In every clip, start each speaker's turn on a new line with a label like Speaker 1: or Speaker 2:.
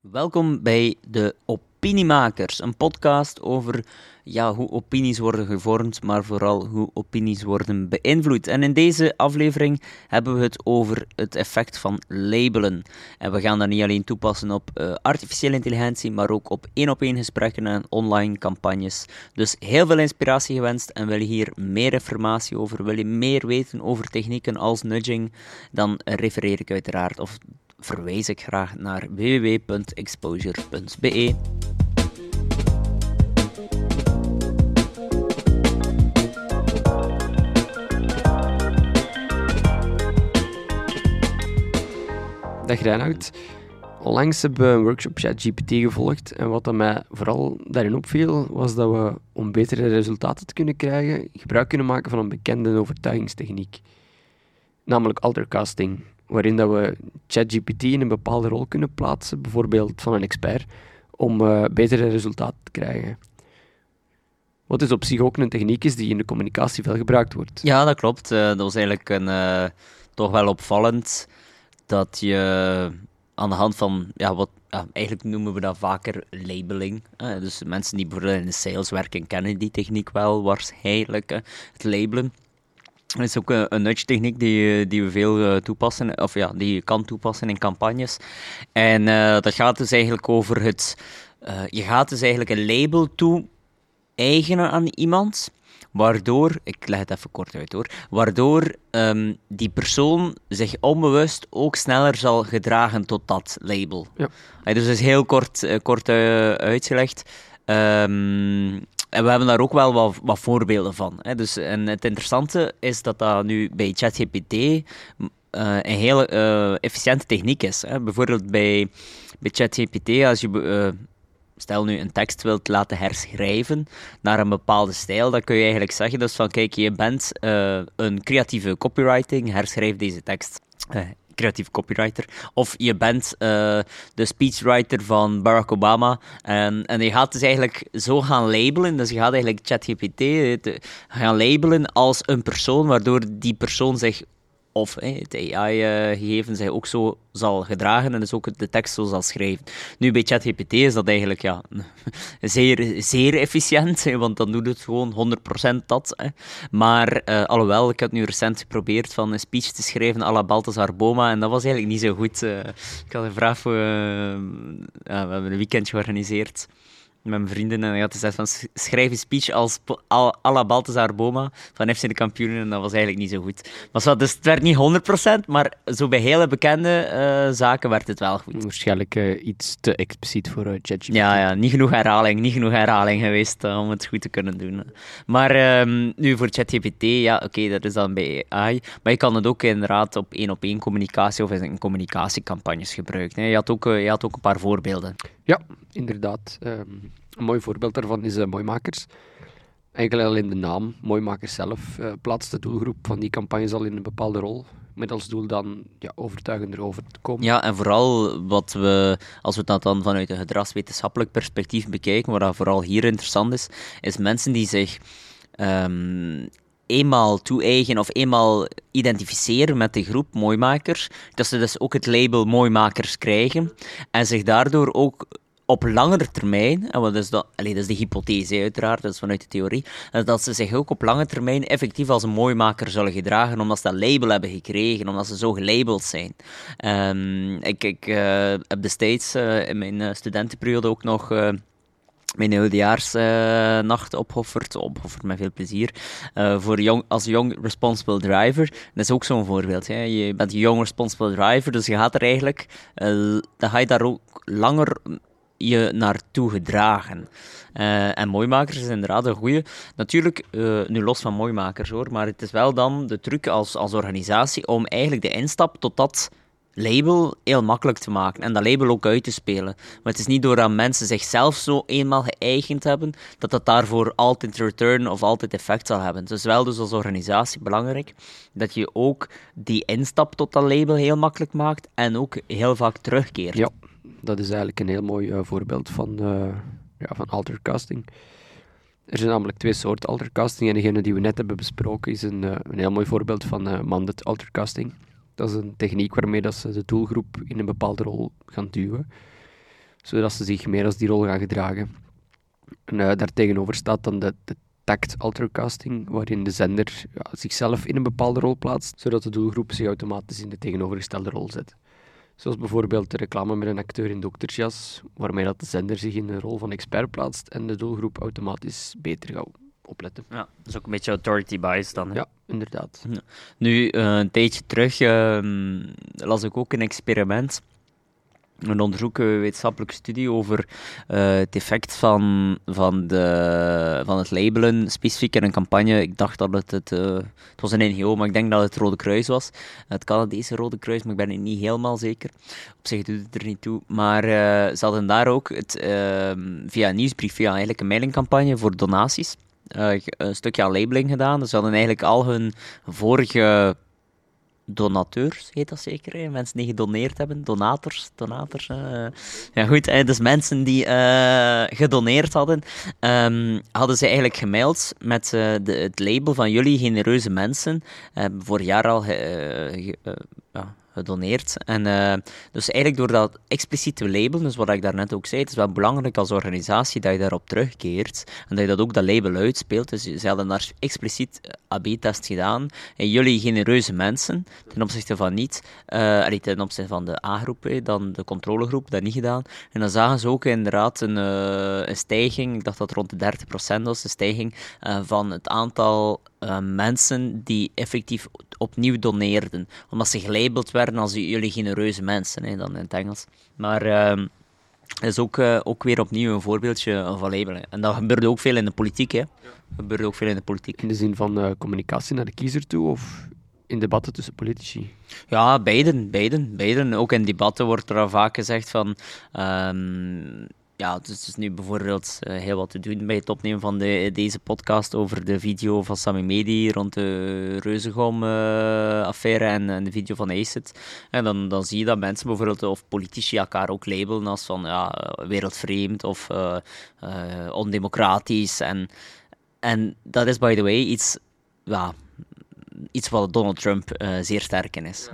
Speaker 1: Welkom bij de Opiniemakers, een podcast over ja, hoe opinies worden gevormd, maar vooral hoe opinies worden beïnvloed. En in deze aflevering hebben we het over het effect van labelen. En we gaan dat niet alleen toepassen op uh, artificiële intelligentie, maar ook op één-op-één gesprekken en online campagnes. Dus heel veel inspiratie gewenst en wil je hier meer informatie over, wil je meer weten over technieken als nudging, dan refereer ik uiteraard of verwijs ik graag naar www.exposure.be.
Speaker 2: Dag Reinoud. Onlangs hebben we een workshop ChatGPT gevolgd en wat mij vooral daarin opviel, was dat we om betere resultaten te kunnen krijgen, gebruik kunnen maken van een bekende overtuigingstechniek, namelijk altercasting waarin dat we ChatGPT in een bepaalde rol kunnen plaatsen, bijvoorbeeld van een expert, om uh, betere resultaten te krijgen. Wat dus op zich ook een techniek is die in de communicatie veel gebruikt wordt.
Speaker 1: Ja, dat klopt. Uh, dat was eigenlijk een, uh, toch wel opvallend dat je aan de hand van ja, wat eigenlijk noemen we dat vaker labeling. dus mensen die bijvoorbeeld in de sales werken kennen die techniek wel waarschijnlijk. het labelen. Dat is ook een, nudge techniek die, die we veel uh, toepassen, of ja, die je kan toepassen in campagnes. En uh, dat gaat dus eigenlijk over het. Uh, je gaat dus eigenlijk een label toe-eigenen aan iemand, waardoor, ik leg het even kort uit hoor, waardoor um, die persoon zich onbewust ook sneller zal gedragen tot dat label. Ja. dus dat is heel kort, kort uitgelegd. Um, en we hebben daar ook wel wat, voorbeelden van. Hè. Dus, en het interessante is dat dat nu bij ChatGPT uh, een hele uh, efficiënte techniek is. Hè. Bijvoorbeeld bij, bij ChatGPT, als je uh, stel nu een tekst wilt laten herschrijven naar een bepaalde stijl, dan kun je eigenlijk zeggen dus van kijk, je bent een creatieve copywriting, herschrijf deze tekst creatief copywriter. Of je bent uh, de speechwriter van Barack Obama. En, en je gaat dus eigenlijk zo gaan labelen. Dus je gaat eigenlijk ChatGPT eh, gaan labelen als een persoon, waardoor die persoon zich of het AI-gegeven zich ook zo zal gedragen en dus ook de tekst zo zal schrijven. Nu, bij ChatGPT is dat eigenlijk ja, zeer, zeer efficiënt, want dan doet het gewoon 100% dat. Maar uh, alhoewel, ik heb nu recent geprobeerd van een speech te schrijven à la Balthazar Boma en dat was eigenlijk niet zo goed. Uh, ik had een vraag voor... We hebben een weekend georganiseerd met mijn vrienden en hij had gezegd van schrijf een speech als à la Balthazar Boma van FC de kampioenen en dat was eigenlijk niet zo goed. Maar zo, dus het werd niet 100%, maar zo bij hele bekende uh, zaken werd het wel goed.
Speaker 2: Waarschijnlijk uh, iets te expliciet voor uh, ChatGPT.
Speaker 1: Ja, ja, niet genoeg herhaling, niet genoeg herhaling geweest om het goed te kunnen doen. Maar um, nu voor ChatGPT, ja oké, okay, dat is dan bij AI, maar je kan het ook inderdaad op één-op-één communicatie of in communicatiecampagnes gebruiken. Je had ook, je had ook een paar voorbeelden.
Speaker 2: Ja, inderdaad. Um, een mooi voorbeeld daarvan is uh, Mooimakers. Eigenlijk alleen de naam, Mooimakers zelf, uh, plaatst de doelgroep van die campagnes al in een bepaalde rol. Met als doel dan ja, overtuigender over te komen.
Speaker 1: Ja, en vooral wat we, als we dat dan vanuit een gedragswetenschappelijk perspectief bekijken, wat vooral hier interessant is, is mensen die zich um, eenmaal toe-eigen of eenmaal identificeren met de groep mooimakers, dat ze dus ook het label mooimakers krijgen en zich daardoor ook op langere termijn, en wat is dat, dat is de hypothese uiteraard, dat is vanuit de theorie, dat ze zich ook op lange termijn effectief als een mooimaker zullen gedragen, omdat ze dat label hebben gekregen, omdat ze zo gelabeld zijn. Um, ik ik uh, heb destijds uh, in mijn uh, studentenperiode ook nog mijn oudejaarsnacht uh, opgeofferd, opgeofferd met veel plezier, voor jong, als young responsible driver. Dat is ook zo'n voorbeeld. Hè. Je bent young responsible driver, dus je gaat er eigenlijk, dan ga je daar ook langer je naartoe gedragen. Uh, en mooimakers is inderdaad een goede. Natuurlijk, uh, nu los van mooimakers hoor, maar het is wel dan de truc als, als organisatie om eigenlijk de instap tot dat label heel makkelijk te maken en dat label ook uit te spelen. Maar het is niet doordat mensen zichzelf zo eenmaal geëigend hebben, dat dat daarvoor altijd return of altijd effect zal hebben. Is wel dus als organisatie belangrijk dat je ook die instap tot dat label heel makkelijk maakt en ook heel vaak terugkeert.
Speaker 2: Ja dat is eigenlijk een heel mooi uh, voorbeeld van, uh, ja, van altercasting. Er zijn namelijk twee soorten altercasting en degene die we net hebben besproken is een, uh, een heel mooi voorbeeld van uh, mandat altercasting. Dat is een techniek waarmee dat ze de doelgroep in een bepaalde rol gaan duwen. zodat ze zich meer als die rol gaan gedragen. En uh, daartegenover staat dan de, tact ultracasting, waarin de zender zichzelf in een bepaalde rol plaatst, zodat de doelgroep zich automatisch in de tegenovergestelde rol zet. Zoals bijvoorbeeld de reclame met een acteur in doktersjas, waarmee dat de zender zich in de rol van expert plaatst en de doelgroep automatisch beter gaat opletten.
Speaker 1: Ja, dat is ook een beetje authority bias dan. Hè?
Speaker 2: Ja, inderdaad.
Speaker 1: Nu, uh, een tijdje terug uh, las ik ook een experiment een onderzoek, een wetenschappelijke studie over uh, het effect van, van, de, van het labelen, specifiek in een campagne. Ik dacht dat het, het, uh, het was een NGO, maar ik denk dat het Rode Kruis was. Het Canadese Rode Kruis, maar ik ben het niet helemaal zeker. Op zich doet het er niet toe. Maar uh, ze hadden daar ook het, ehm, via een nieuwsbrief, via eigenlijk een mailingcampagne voor donaties, een stukje aan labeling gedaan. Dus ze hadden eigenlijk al hun vorige donateurs, heet dat zeker, mensen die gedoneerd hebben, donators, donators. Uh, ja goed, dus mensen die uh, gedoneerd hadden, um, hadden ze eigenlijk gemaild met uh, de, het label van jullie genereuze mensen, voor jaar al gedoneerd. En uh, dus eigenlijk door dat expliciete label, dus wat ik daarnet ook zei, het is wel belangrijk als organisatie dat je daarop terugkeert en dat je dat ook dat label uitspeelt. Dus ze hadden daar expliciet AB-test gedaan. En jullie genereuze mensen, ten opzichte van niet, uh, ten opzichte van de A-groep, dan de controlegroep, dat niet gedaan. En dan zagen ze ook inderdaad een, een stijging, ik dacht dat rond de 30% was, een stijging van het aantal mensen die effectief opnieuw doneerden. Omdat ze gelabeld werden als jullie genereuze mensen, hè, dan in het Engels. Maar uh, is ook, uh, ook weer opnieuw een voorbeeldje van labelen. En dat gebeurde ook veel in de politiek. Hè. Ja. Gebeurde ook veel in de politiek.
Speaker 2: In de zin van uh, communicatie naar de kiezer toe? Of in debatten tussen politici?
Speaker 1: Ja, beiden, beiden, beiden. Ook in debatten wordt er vaak gezegd van... Um, ja, dus het is nu bijvoorbeeld uh, heel wat te doen bij het opnemen van de, deze podcast over de video van Sami Medi rond de Reuzegom-affaire en, en, de video van Acid. En dan, dan zie je dat mensen bijvoorbeeld, of politici elkaar ook labelen als van ja, wereldvreemd of uh, ondemocratisch. En, en dat is, by the way, iets... Ja, iets wat Donald Trump zeer sterk in is.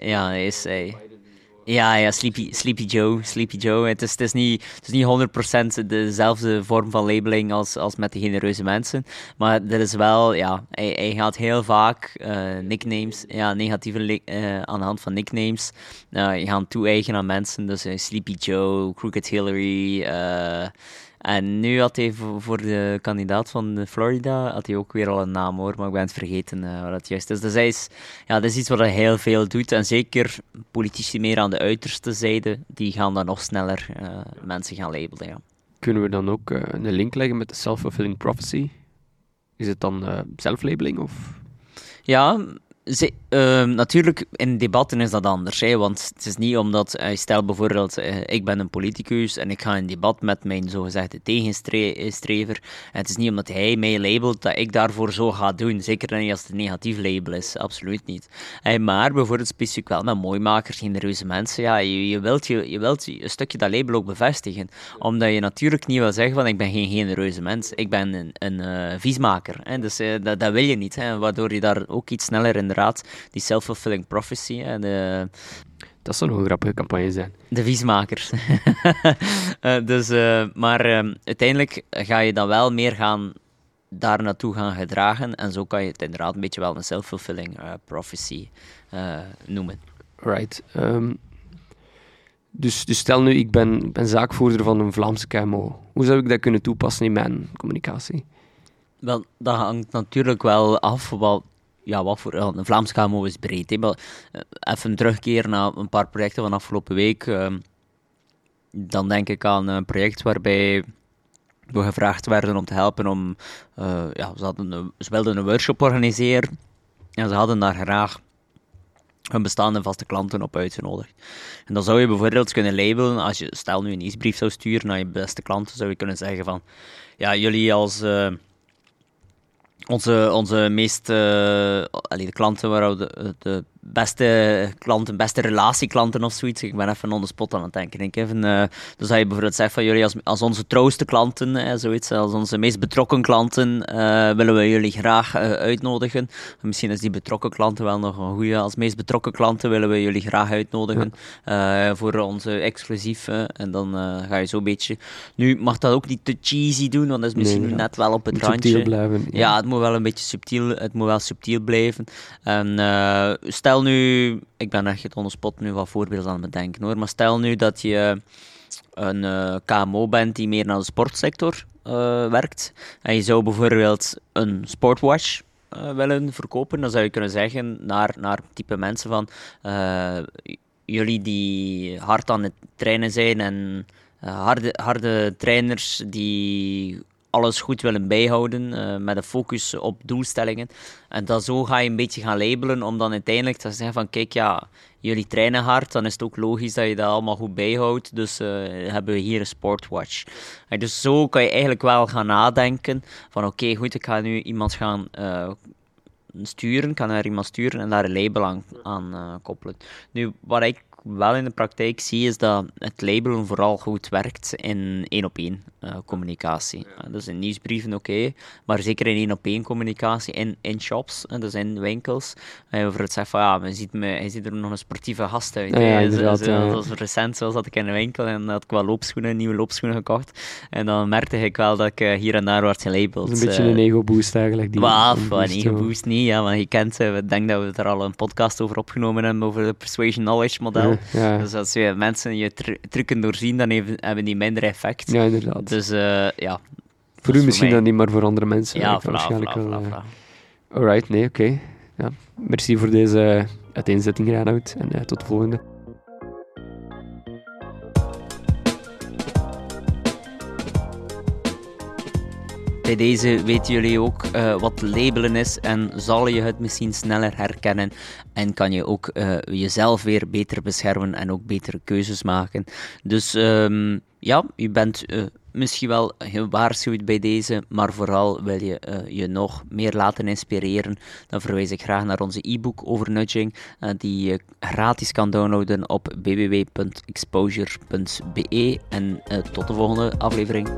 Speaker 1: ja, hij is... Hij, ja, ja Sleepy, Sleepy Joe. Sleepy Joe. Het is, het is niet, het is niet 100% dezelfde vorm van labeling als, als met de genereuze mensen. Maar dat is wel, ja, hij, hij gaat heel vaak uh, nicknames, ja, negatieve uh, aan de hand van nicknames, uh, gaan toe-eigenen aan mensen. Dus Sleepy Joe, Crooked Hillary. En nu had hij voor de kandidaat van Florida had hij ook weer al een naam hoor, maar ik ben het vergeten uh, wat het juist is. Dus hij is, ja, dat is iets wat hij heel veel doet. En zeker politici meer aan de uiterste zijde, die gaan dan nog sneller uh, mensen gaan labelen. Ja.
Speaker 2: Kunnen we dan ook uh, een link leggen met de self-fulfilling prophecy? Is het dan zelflabeling of?
Speaker 1: Ja, uh, natuurlijk, in debatten is dat anders. Hè, want het is niet omdat, uh, stel bijvoorbeeld, uh, ik ben een politicus en ik ga in debat met mijn zogezegde tegenstrever. En het is niet omdat hij mij labelt dat ik daarvoor zo ga doen. Zeker niet als het een negatief label is, absoluut niet. Uh, maar bijvoorbeeld specifiek wel met mooimakers, genereuze mensen. Ja, je, wilt, je, je wilt een stukje dat label ook bevestigen. Omdat je natuurlijk niet wil zeggen van ik ben geen genereuze mens. Ik ben een, een viesmaker. Hè, dus dat, dat wil je niet. Hè, waardoor je daar ook iets sneller in inderdaad die self-fulfilling prophecy. En de,
Speaker 2: dat zou nog een grappige campagne zijn.
Speaker 1: De viesmakers. uh, dus, uh, maar uh, uiteindelijk ga je dan wel meer gaan daar naartoe gaan gedragen. En zo kan je het inderdaad een beetje wel een self-fulfilling prophecy noemen.
Speaker 2: Right. Um, dus, dus stel nu, ik ben, ben zaakvoerder van een Vlaamse KMO. Hoe zou ik dat kunnen toepassen in mijn communicatie?
Speaker 1: Wel, dat hangt natuurlijk wel af wat ja, wat voor een Vlaams KMO is breed. Hè, maar uh, even terugkeren naar een paar projecten van afgelopen week. Uh, dan denk ik aan een project waarbij we gevraagd werden om te helpen om. Uh, ja, ze, hadden wilden een workshop organiseren en ze hadden daar graag hun bestaande vaste klanten op uitgenodigd. En dan zou je bijvoorbeeld kunnen labelen, als je stel nu een nieuwsbrief zou sturen naar je beste klanten, zou je kunnen zeggen van, ja, jullie als onze, onze meest, uh, de klanten waar de, de, beste klanten, beste relatieklanten of zoiets. Ik ben even on the spot aan het denken. Ik even, uh, dus dat je bijvoorbeeld zegt van jullie als, als onze trouwste klanten, uh, zoiets, als onze meest betrokken klanten, uh, willen we jullie graag uitnodigen. Misschien is die betrokken klanten wel nog een goede. Als meest betrokken klanten willen we jullie graag uitnodigen ja. voor onze exclusief. en dan ga je zo een beetje. Nu mag dat ook niet te cheesy doen, want dat is misschien nee, net wel op het randje.
Speaker 2: Blijven,
Speaker 1: ja. ja. het moet wel een beetje subtiel, het moet wel subtiel blijven. En stel nu, ik ben echt on the spot nu wat voorbeelden aan het bedenken hoor, maar stel nu dat je een uh, KMO bent die meer naar de sportsector uh, werkt en je zou bijvoorbeeld een sportwatch willen verkopen, dan zou je kunnen zeggen naar, naar type mensen van jullie die hard aan het trainen zijn en harde, harde trainers die alles goed willen bijhouden, uh, met een focus op doelstellingen. En dan zo ga je een beetje gaan labelen, om dan uiteindelijk te zeggen van, kijk, ja, jullie trainen hard, dan is het ook logisch dat je dat allemaal goed bijhoudt. Dus uh, hebben we hier een sportwatch. En dus zo kan je eigenlijk wel gaan nadenken van, oké, goed, ik ga nu iemand gaan... Sturen, kan er iemand sturen en daar een label aan, aan koppelen. Nu, wat ik wel in de praktijk zie, is dat het labelen vooral goed werkt in één op één uh, communicatie. Uh, dus in nieuwsbrieven oké, maar zeker in één op één communicatie in, in shops, uh, dus in winkels. Over het zeggen van ja, je ziet, me, je ziet er nog een sportieve gast uit.
Speaker 2: Ja, ja, zo, zo,
Speaker 1: ja. was recent, zoals dat ik in de winkel en had ik wel loopschoenen, nieuwe loopschoenen gekocht. En dan merkte ik wel dat ik hier en daar werd gelabeld.
Speaker 2: een beetje een ego-boost eigenlijk. Die
Speaker 1: well, een ego-boost niet, ja, want je kent, ik denk dat we er al een podcast over opgenomen hebben, over de Persuasion Knowledge model.
Speaker 2: Ja.
Speaker 1: Dus als je mensen je tr trucken doorzien, dan even, hebben die minder effect.
Speaker 2: Ja, inderdaad.
Speaker 1: Dus uh, ja.
Speaker 2: Voor u misschien dan niet, maar voor andere mensen.
Speaker 1: Ja, voilà, waarschijnlijk voilà, wel. Voilà,
Speaker 2: uh... Alright, nee, oké. Okay. Ja. Merci voor deze uiteenzetting, Reinoud. En uh, tot de volgende.
Speaker 1: Bij deze weten jullie ook uh, wat labelen is en zal je het misschien sneller herkennen en kan je ook uh, jezelf weer beter beschermen en ook betere keuzes maken. Dus um, ja, je bent uh, misschien wel gewaarschuwd bij deze, maar vooral wil je je nog meer laten inspireren, dan verwijs ik graag naar onze e-book over nudging, die je gratis kan downloaden op www.exposure.be. En tot de volgende aflevering.